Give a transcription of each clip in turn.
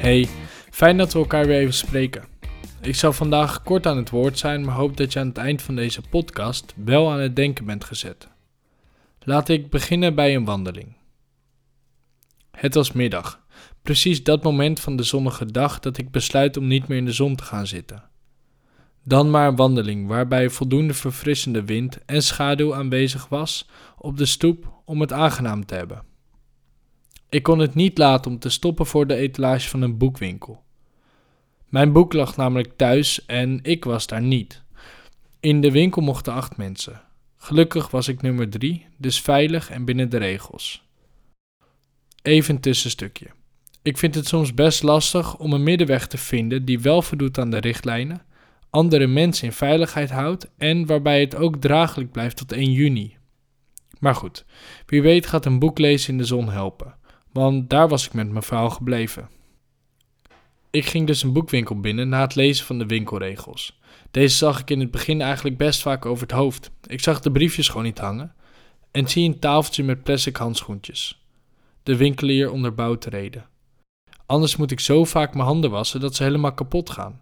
Hey, fijn dat we elkaar weer even spreken. Ik zal vandaag kort aan het woord zijn, maar hoop dat je aan het eind van deze podcast wel aan het denken bent gezet. Laat ik beginnen bij een wandeling. Het was middag, precies dat moment van de zonnige dag dat ik besluit om niet meer in de zon te gaan zitten. Dan maar een wandeling waarbij voldoende verfrissende wind en schaduw aanwezig was op de stoep om het aangenaam te hebben. Ik kon het niet laten om te stoppen voor de etalage van een boekwinkel. Mijn boek lag namelijk thuis en ik was daar niet. In de winkel mochten acht mensen. Gelukkig was ik nummer drie, dus veilig en binnen de regels. Even tussenstukje. Ik vind het soms best lastig om een middenweg te vinden die wel voldoet aan de richtlijnen, andere mensen in veiligheid houdt en waarbij het ook draaglijk blijft tot 1 juni. Maar goed, wie weet gaat een boek lezen in de zon helpen, want daar was ik met mijn vrouw gebleven. Ik ging dus een boekwinkel binnen na het lezen van de winkelregels. Deze zag ik in het begin eigenlijk best vaak over het hoofd. Ik zag de briefjes gewoon niet hangen en zie een tafeltje met plastic handschoentjes. De winkelier onderbouwt de reden. Anders moet ik zo vaak mijn handen wassen dat ze helemaal kapot gaan.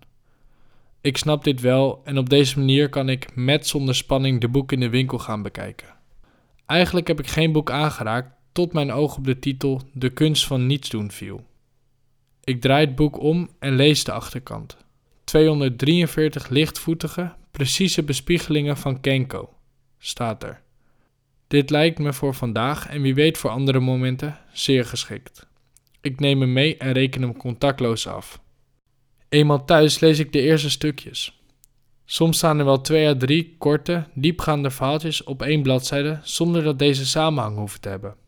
Ik snap dit wel en op deze manier kan ik met zonder spanning de boek in de winkel gaan bekijken. Eigenlijk heb ik geen boek aangeraakt tot mijn oog op de titel De kunst van niets doen viel. Ik draai het boek om en lees de achterkant. 243 lichtvoetige, precieze bespiegelingen van Kenko, staat er. Dit lijkt me voor vandaag en wie weet voor andere momenten zeer geschikt. Ik neem hem mee en reken hem contactloos af. Eenmaal thuis lees ik de eerste stukjes. Soms staan er wel twee à drie korte, diepgaande verhaaltjes op één bladzijde zonder dat deze samenhang hoeven te hebben.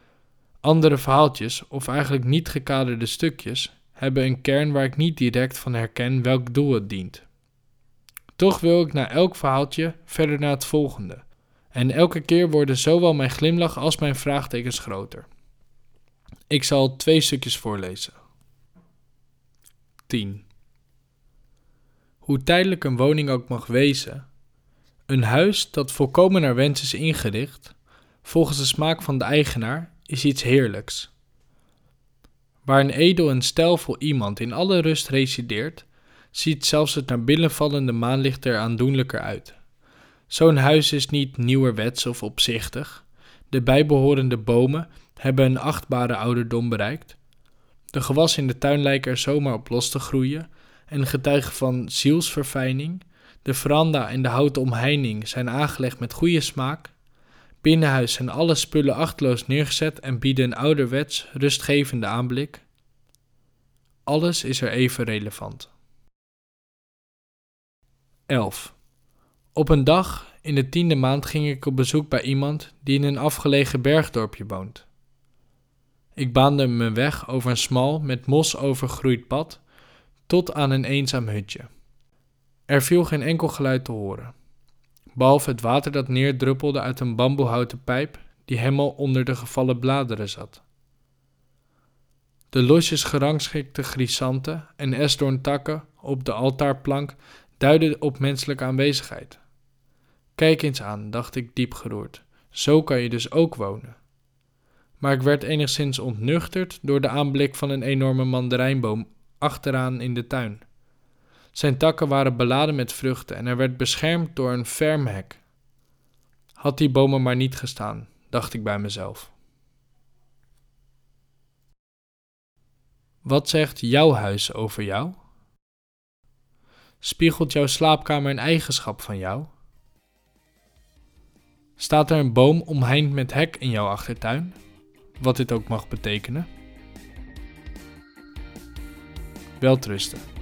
Andere verhaaltjes, of eigenlijk niet gekaderde stukjes, hebben een kern waar ik niet direct van herken welk doel het dient. Toch wil ik na elk verhaaltje verder naar het volgende. En elke keer worden zowel mijn glimlach als mijn vraagtekens groter. Ik zal twee stukjes voorlezen. 10. Hoe tijdelijk een woning ook mag wezen, een huis dat volkomen naar wens is ingericht, volgens de smaak van de eigenaar, is iets heerlijks. Waar een edel en stijlvol iemand in alle rust resideert, ziet zelfs het naar binnen vallende maanlicht er aandoenlijker uit. Zo'n huis is niet nieuwerwets of opzichtig. De bijbehorende bomen hebben een achtbare ouderdom bereikt. De gewassen in de tuin lijken er zomaar op los te groeien en getuigen van zielsverfijning. De veranda en de houten omheining zijn aangelegd met goede smaak. Binnenhuis zijn alle spullen achteloos neergezet en bieden een ouderwets, rustgevende aanblik. Alles is er even relevant. 11. Op een dag in de tiende maand ging ik op bezoek bij iemand die in een afgelegen bergdorpje woont. Ik baande me weg over een smal, met mos overgroeid pad tot aan een eenzaam hutje. Er viel geen enkel geluid te horen behalve het water dat neerdruppelde uit een bamboehouten pijp die helemaal onder de gevallen bladeren zat. De losjes gerangschikte grisanten en esdoorntakken op de altaarplank duidden op menselijke aanwezigheid. Kijk eens aan, dacht ik diep geroerd. Zo kan je dus ook wonen. Maar ik werd enigszins ontnuchterd door de aanblik van een enorme mandarijnboom achteraan in de tuin. Zijn takken waren beladen met vruchten en hij werd beschermd door een ferm hek. Had die bomen maar niet gestaan, dacht ik bij mezelf. Wat zegt jouw huis over jou? Spiegelt jouw slaapkamer een eigenschap van jou? Staat er een boom omheind met hek in jouw achtertuin? Wat dit ook mag betekenen. Welterusten.